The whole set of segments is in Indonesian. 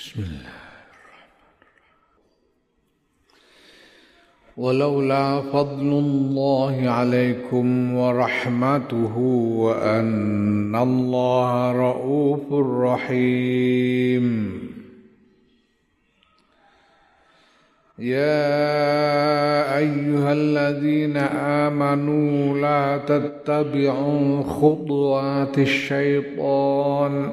بسم الله ولولا فضل الله عليكم ورحمته وأن الله رؤوف رحيم. يا أيها الذين آمنوا لا تتبعوا خطوات الشيطان.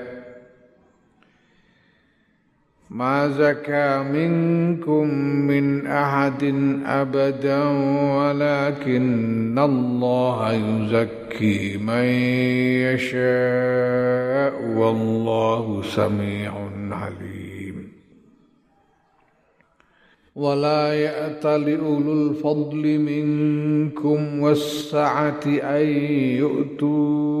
ما زكى منكم من أحد أبدا ولكن الله يزكي من يشاء والله سميع عليم. ولا يأت لأولو الفضل منكم والسعة أن يؤتوا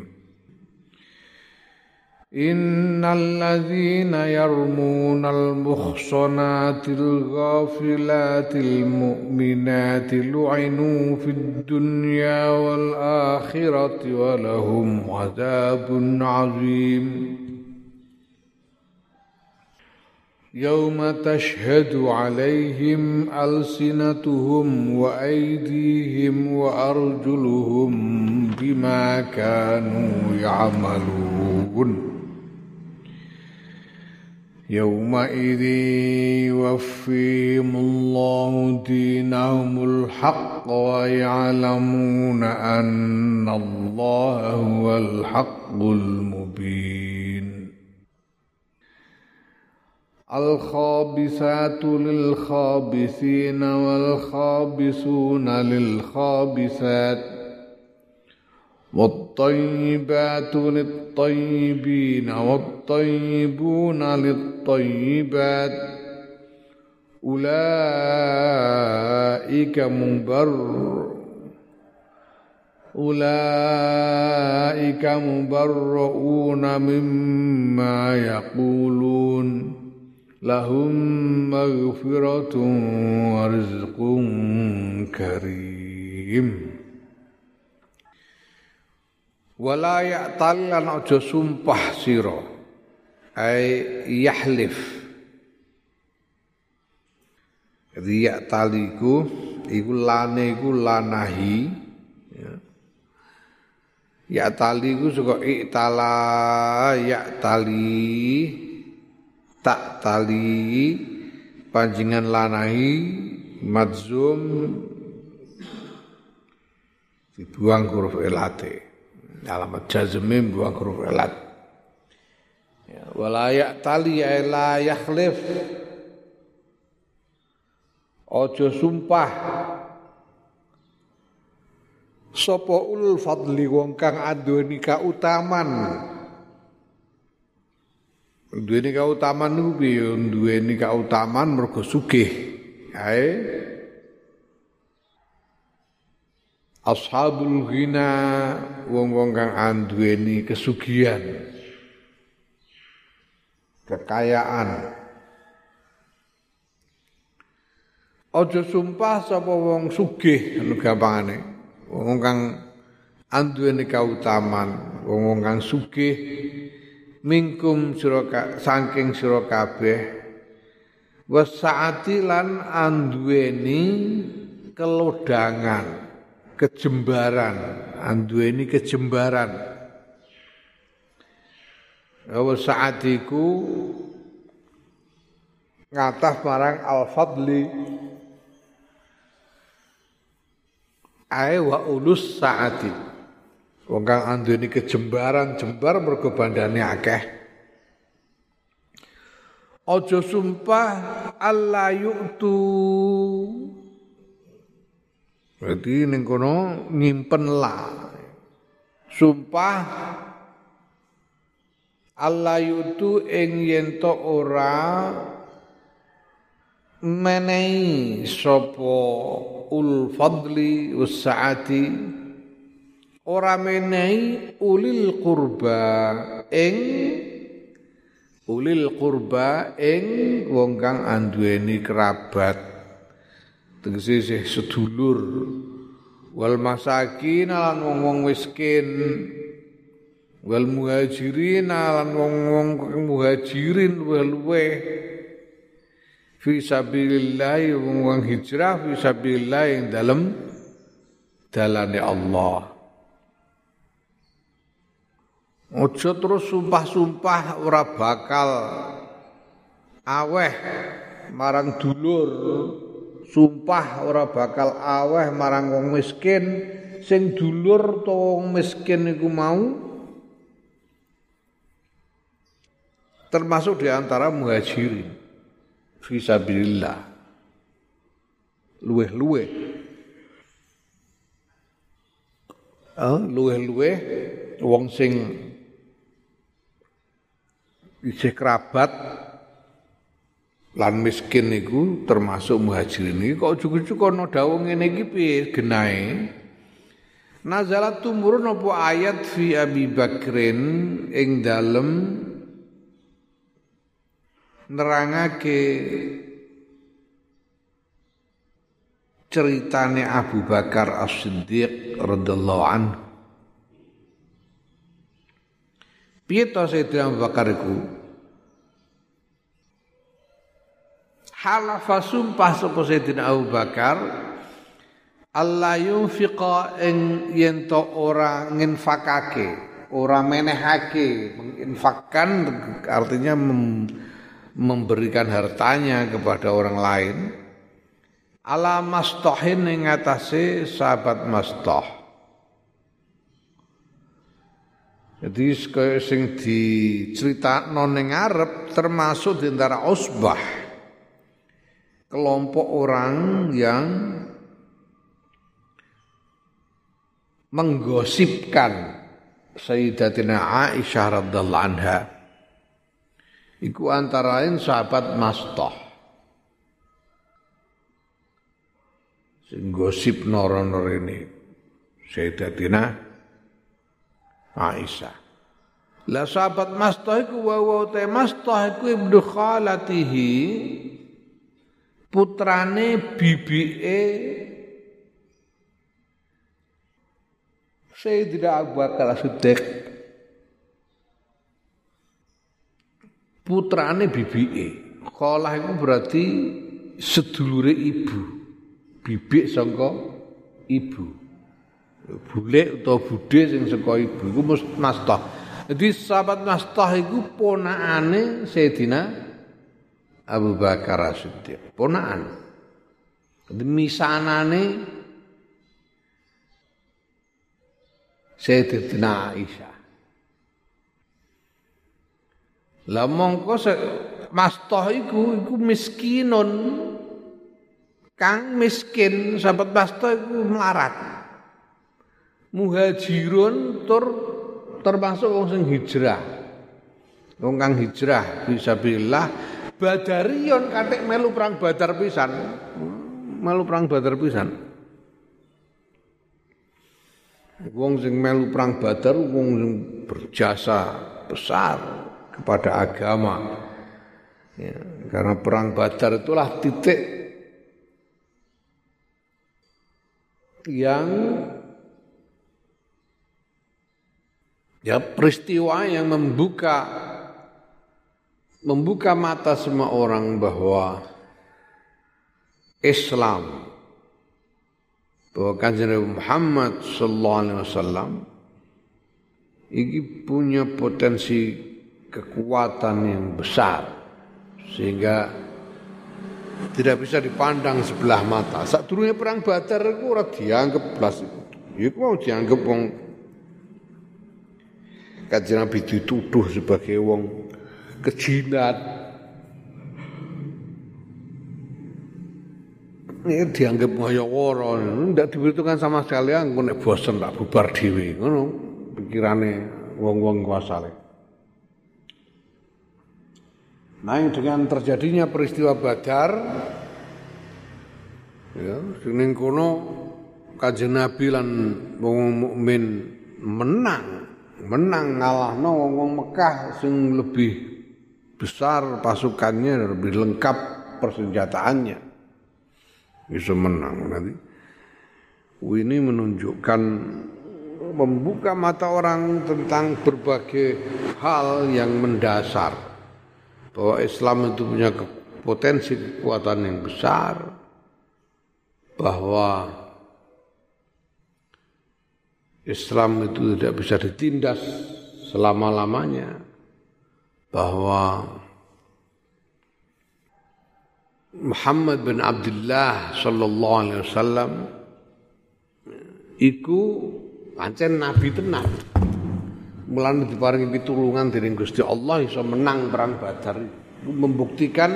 إن الذين يرمون المحصنات الغافلات المؤمنات لعنوا في الدنيا والآخرة ولهم عذاب عظيم. يوم تشهد عليهم ألسنتهم وأيديهم وأرجلهم بما كانوا يعملون. يومئذ يوفيهم الله دينهم الحق ويعلمون أن الله هو الحق المبين. الخابسات للخابسين والخابسون للخابسات والطيبات للطيبين والطيبون للطيبات أولئك مبر أولئك مبرؤون مما يقولون لهم مغفرة ورزق كريم wala ya'tal lan aja sumpah sira. Ai yahlif. Jadi ya'taliku iku lane iku lanahi ya. Ya'tali iku saka i'tala ya'tali tak tali panjingan lanahi madzum dibuang huruf elate alamat jazmi buang huruf elat ya, tali ya la yakhlif. Ojo sumpah. Sapa ulul fadli wong kang aduweni kautaman? Duweni kautaman niku piye? Duweni kautaman mergo sugih. Ae ashabul ghina wong-wong kang anduweni kesugihan kekayaan. Aja sumpah sapa wong sugih ngono gampangane. Wong kang anduweni kautaman wong kang sugih mingkum sira saking sira kabeh wasaati lan anduweni kelodangan kejembaran. Anduweni kejembaran. Awa saatiku ngatah marang al-fadli. Ae wa ulus saati. Wong kang anduweni kejembaran jembar mergo akeh. Aja sumpah Allah yu'tu berarti ning kono nyimpen la. Sumpah Allah yu'tu ing yen ora menehi sapa ul fadli usaati ora menehi ulil qurba ing ulil qurba ing wong kang anduweni kerabat tegese sedulur wal masakin lan wong-wong miskin wal muhajirin lan wong-wong muhajirin luwe fi sabilillah wong hijrah fi sabilillah yang dalam dalane Allah. Ojo terus sumpah-sumpah ora bakal aweh marang dulur. Sumpah ora bakal aweh marang wong miskin sing dulur to wong miskin iku mau. Termasuk di antara muhajirin fisabilillah luweh-luweh. Ah luweh-luweh wong sing isih kerabat lan miskin niku termasuk muhajirin iki kok cukup-cukup ana dawuh ngene iki piye genahe Nazalat tumurun apa ayat fi Abi Bakrin ing dalem nerangake ceritane Abu Bakar As-Siddiq radhiyallahu anhu. Piye to Abu Bakar iku? Halafa sumpah sapa Sayyidina Abu Bakar Allah yunfiqa ing yen to ora nginfakake, ora menehake, menginfakkan artinya mem, memberikan hartanya kepada orang lain ala mastohin ing atase sahabat mastoh. Jadi sing diceritakno ning ngarep termasuk di antara usbah kelompok orang yang menggosipkan Sayyidatina Aisyah radhiyallahu anha Iku antara lain sahabat Mastoh. Sing gosip noro-noro ini. Sayyidatina Aisyah. Lah sahabat Mastoh iku wa te Mastoh iku ibnu khalatihi putrane bibike Sayyidina Abu Bakar Siddiq putrane bibike. Kholah iku berarti sedulure ibu. Bibik sangka ibu. Bule utawa bude sing saka ibu iku mastah. Jadi sahabat mastah iku ponakane Sayyidina Abu Bakar As-Siddiq. Ponakan. Misanane Sayyidina Aisyah. Lah mongko mastoh iku iku miskinun. Kang miskin sahabat mastoh iku melarat. Muhajirun tur termasuk wong sing hijrah. Wong kang hijrah bisa billah Badarion katik melu perang Badar pisan. Melu perang Badar pisan. Wong sing melu perang Badar wong sing berjasa besar kepada agama. Ya, karena perang Badar itulah titik yang ya peristiwa yang membuka membuka mata semua orang bahwa Islam bahwa kanjeng Muhammad sallallahu alaihi wasallam ini punya potensi kekuatan yang besar sehingga tidak bisa dipandang sebelah mata. Saat turunnya perang Badar itu ora dianggap blas itu. Iku mau dianggap wong Kanjeng Nabi dituduh sebagai wong kejinat. Ini dianggap ngoyo tidak dibutuhkan sama sekali, aku nek bosen tak bubar dhewe, ngono pikirane wong-wong kuasa Nah, dengan terjadinya peristiwa Badar ya, sing kono Kanjeng Nabi lan wong mukmin menang, menang ngalahno wong Mekah sing lebih besar pasukannya, lebih lengkap persenjataannya. Bisa menang nanti. Ini menunjukkan membuka mata orang tentang berbagai hal yang mendasar bahwa Islam itu punya potensi kekuatan yang besar bahwa Islam itu tidak bisa ditindas selama-lamanya bahwa Muhammad bin Abdullah sallallahu alaihi wasallam iku pancen nabi tenan mulane diparingi pitulungan dening Gusti Allah iso menang perang Badar. Membuktikan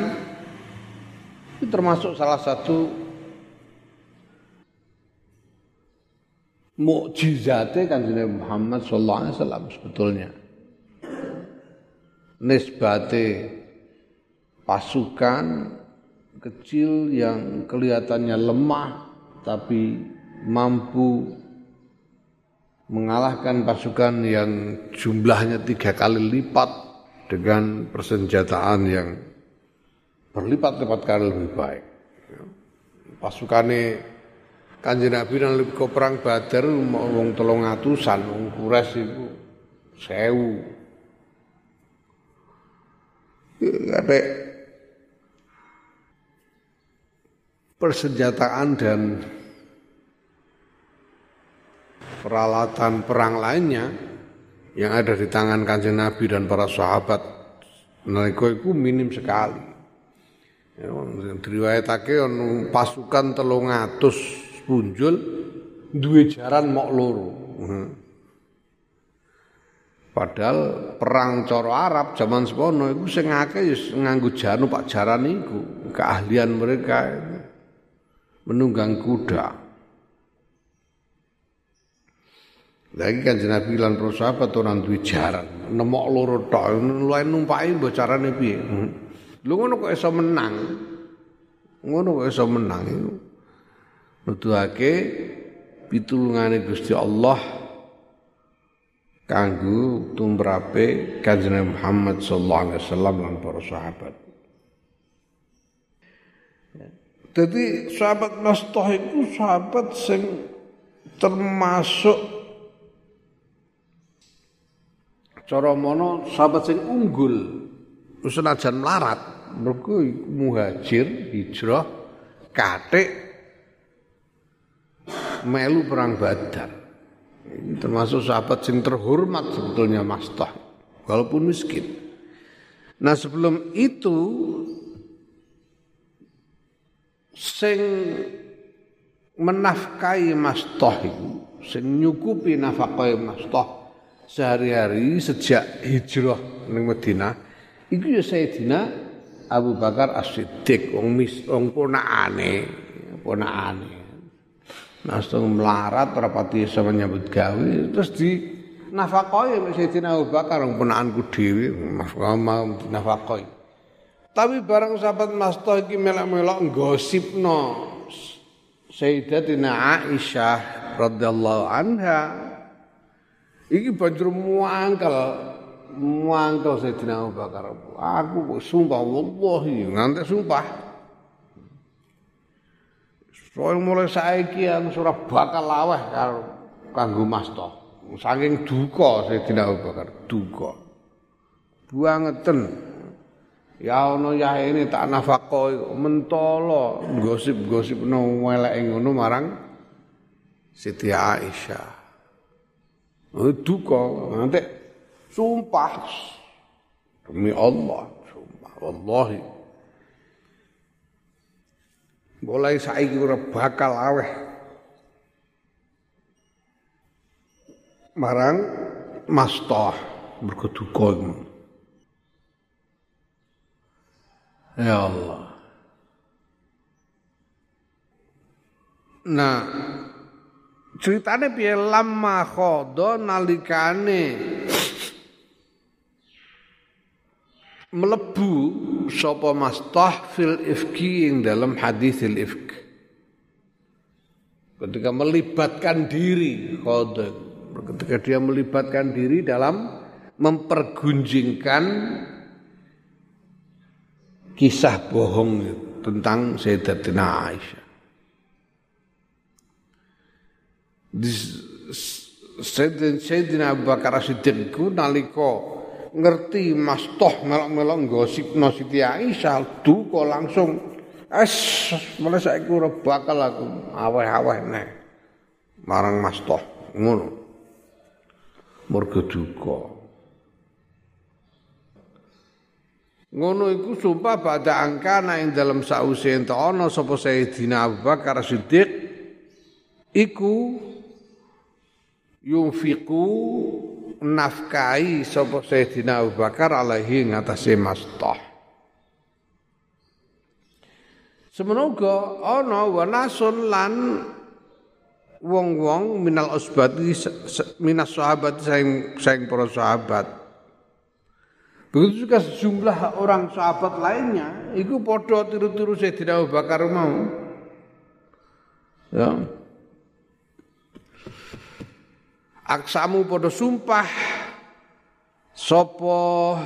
itu termasuk salah satu mukjizate kanjeng Muhammad sallallahu alaihi wasallam sebetulnya nisbate pasukan kecil yang kelihatannya lemah tapi mampu mengalahkan pasukan yang jumlahnya tiga kali lipat dengan persenjataan yang berlipat-lipat kali lebih baik. Pasukannya Kanjeng Nabi dan lebih ke perang Badar wong tolong atusan, wong kures itu sewu. Ada persenjataan dan peralatan perang lainnya yang ada di tangan kanjeng Nabi dan para sahabat nalika iku minim sekali. Ya, diriwayatake pasukan telung atus punjul duwe jaran mok loro. Padahal perang coro Arab zaman sepono iku sing akeh ya nganggo janu pak jaran iku, keahlian mereka menunggang kuda. Lagi kan Nabi lan para sahabat ora duwe jaran, nemok loro tok, luwih numpaki mbok carane piye. Lho ngono kok iso menang. Ngono kok iso menang iku. Nuduhake pitulungane Gusti Allah kanggo tumrape Kanjeng Muhammad sallallahu alaihi wasallam lan para sahabat. Jadi sahabat Mastah itu sahabat sing termasuk cara mono sahabat sing unggul senajan melarat mergo muhajir hijrah katik melu perang Badar ini termasuk sahabat sing terhormat sebetulnya Mastah walaupun miskin. Nah sebelum itu sing menafkahi Mastah itu sing nyukupi nafkahi Mastah sehari-hari sejak hijrah ning Madinah iku ya Sayyidina Abu Bakar As-Siddiq wong mis wong ponakane ponakane langsung melarat rapati sama nyambut gawe terus di nafakoi Sayyidina Abu Bakar wong ponakanku dhewe nafakoi tapi barang sahabat Masto iki melak-melak gosipno Sayyidatina Aisyah radhiyallahu anha Iki banjur muangkel, muangkel Sayyidina Abu Bakar. Aku sumpah wallahi, nganti sumpah. Soale mulai saiki surah bakal laweh karo kanggo masta. Saking duka Sayyidina Abu Bakar, duka. Buangeten. Ya ono ya ini tak nafako mentolo gosip-gosip no weleke ngono marang Siti Aisyah. Eh, duka nanti sumpah demi Allah sumpah wallahi mulai saiki ora bakal aweh. Marang mastah mergo duka Ya Allah. Nah, ceritane piye? Lamma khodo nalikane melebu sapa mastah fil ifki ing dalam hadisil ifk ketika melibatkan diri khodo ketika dia melibatkan diri dalam mempergunjingkan kisah bohong tentang Sayyidatina Aisyah. Sayyidina Abu Bakar Siddiq ku nalika ngerti Mas Toh melok-melok gosipno Siti Aisyah duka langsung es mulai saiki ora bakal aku aweh-aweh nek marang Mas Toh ngono. Mergo duka. Ngono iku sumpah pada angkana ing dalam sause ento ana sapa Sayyidina Abu Bakar Siddiq iku yunfiqu nafkai sapa Sayyidina Abu Bakar alaihi ngatasi mastah. Semenaga ana wanasun lan wong-wong minal usbati minas sahabat saing saing para sahabat Begitu juga sejumlah orang sahabat lainnya, itu podo tiru-tiru Sayyidina Abu Bakar mau. Ya. Aksamu podo sumpah. Sopo?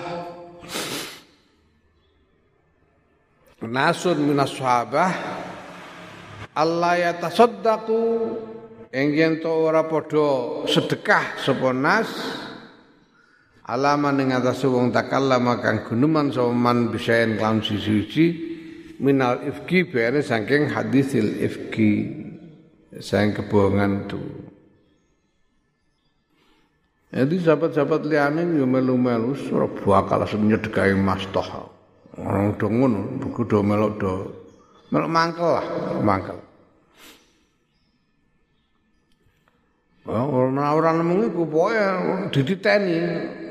Nasun minas sahabah. Allah ya tasaddaqu. Enggen to ora padha sedekah sapa nas. Alaman ing atas wong takallama kang guneman sapa man bisaen kelawan siji-siji. Minal ifki bene saking hadisil ifki. Saking kebohongan itu jadi sahabat-sahabat liane yo melu-melu ora bakal nyedekahi mas toh. Orang do ngono buku do melok do melok mangkel lah mangkel. Ora ora nemu iku pokoke dititeni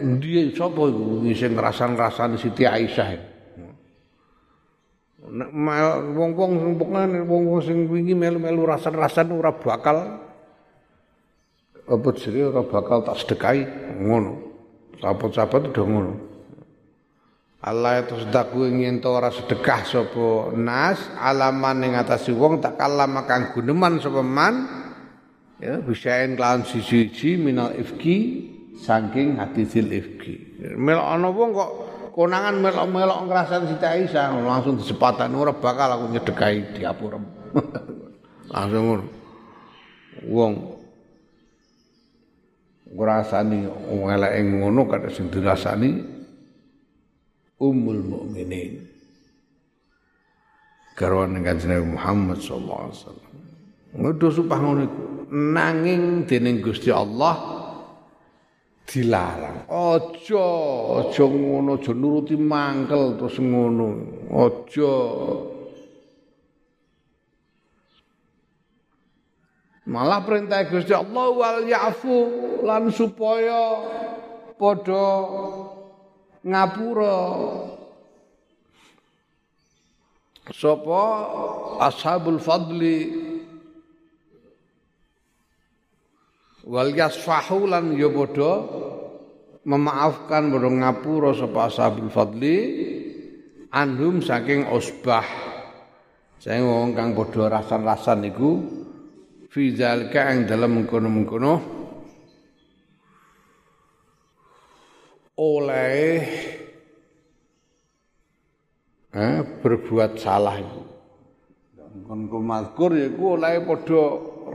ndi sapa iku? Sing ngrasan-rasani Siti Aisyah. Nek wong-wong sing pokoke wong-wong sing wingi melu-melu rasan-rasan ora bakal apa jenenge ora bakal tak sedekahi ngono. Sahabat-sahabat udah ngono. Allah itu sedaku ingin to ora sedekah sapa nas alaman ing atase wong tak kalam kang guneman sapa man. Ya bisain kelawan siji-siji minal ifki saking hadisil ifki. Melok ana wong kok konangan melok-melok ngrasani Siti Aisyah langsung disepatan ora bakal aku nyedekahi diapura langsung ngono. Wong ngrasani eleke ngono kada sing dirasani ummul mukminin garwane kanjeng Muhammad sallallahu alaihi wasallam ngono supah ngono iku nanging dening Gusti Allah dilarang. Aja, aja ngono, aja nuruti mangkel terus ngono. Aja. Malah perintah Gusti Allah wal ya'fu lan supaya padha ngapura. Sapa? Ashabul fadli. Wal yasfahu lan ya padha memaafkan padha ngapura sapa ashabul fadli. Anhum saking usbah. Saya wong kang padha rasan-rasan iku fi zalika ing dalem mengkono-mengkono oleh eh, berbuat salah itu. Kon kumazkur ya ku oleh padha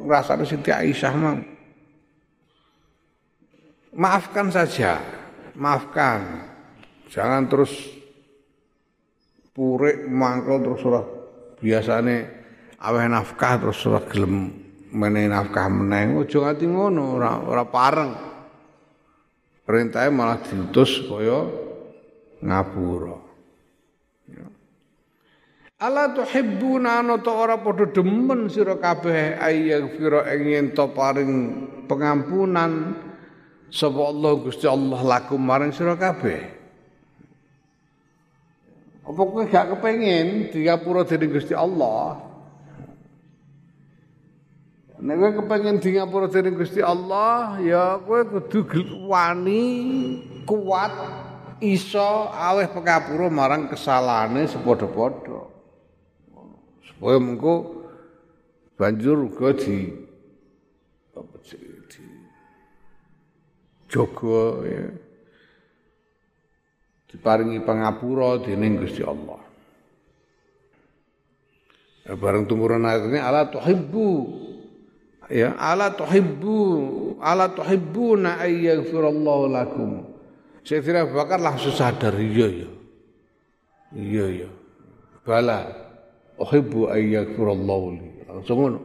rasane Siti Aisyah mang maafkan saja, maafkan. Jangan terus purik mangkel terus ora biasane aweh nafkah terus ora gelem menehi nafkah meneng. Aja nganti ngono, ora ora pareng. Perintahnya malah diutus kaya ngapura. Ya. Ala tuhibbuna ana ta ora padha demen sira kabeh ayyaghfira ing yen to paring pengampunan sapa Allah Gusti Allah lakum maring sira kabeh. Apa kowe gak kepengin diapura dening Gusti Allah? Nek kowe kepengin diapura dening Gusti Allah, ya kowe kudu wani kuat iso aweh pengapura marang kesalahane sepadha-padha. supaya mengko banjur uga di apa di jaga ya diparingi pangapura dening Gusti Allah. Ya, bareng tumurun ayat ini ala tuhibbu ya ala tuhibbu ala tuhibbuna ayyaghfirallahu lakum. Sayyidina Abu Bakar langsung sadar iya ya. Iya ya. Bala uhibbu ayyaghfirallahu li. Langsung ngono.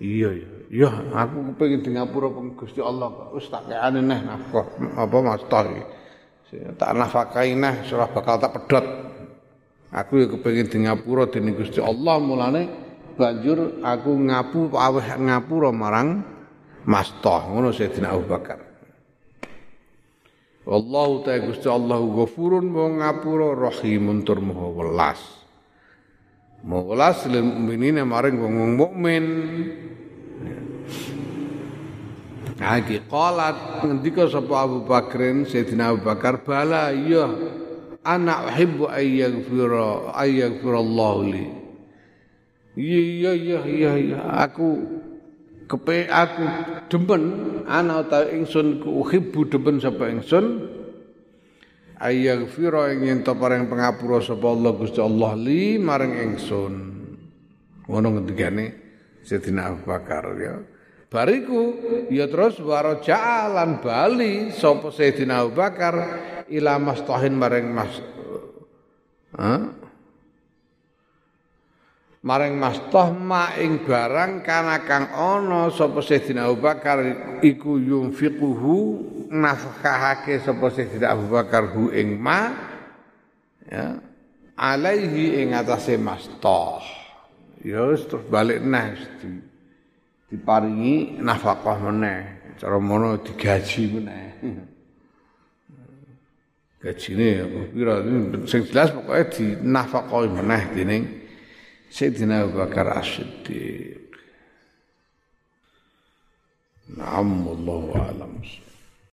Iya ya. Ya, aku kepengin di ngapura Gusti Allah kok. Wis tak kene neh nafkah apa Mas Tohi. Tak nafkahi neh surah bakal tak pedot. Aku ya kepengin di ngapura dening Gusti Allah mulane banjur aku ngapu aweh ngapura marang Mas Toh ngono Sayyidina Abu Bakar. Wallahu ta'ala Gusti Allah ghafurun mau ngapura rahimun tur maha welas. Maulas lil mukminin maring wong mukmin. Lagi qalat ngendika sapa Abu Bakrin Sayyidina Abu Bakar bala iya anak uhibbu ayyaghfira ayyaghfirallahu li. Iya iya iya iya aku kepe aku demen. Ana ta ingsun ku uhibbu demen sapa ingsun. Ayaghfira ing yen to paring pangapura sapa Allah Gusti Allah li maring ingsun. Ngono ngendikane Sayyidina Abu Bakar ya. Bariku ya terus waro jalan bali sapa Sayyidina Abu Bakar ila mastahin maring mas ha? Maring mastah ma ing barang kana kang ana sapa Sayyidina Abu Bakar iku yunfiquhu nafkahake sapa Sayyidina Abu Bakar hu ing ma ya alaihi ing atase mastah ya terus balik neh di, diparingi nafkah meneh cara mono digaji meneh. Gajine ya pira sing jelas pokoke di nafkah meneh dening Sayyidina Abu Bakar As-Siddiq. Na'am wallahu a'lam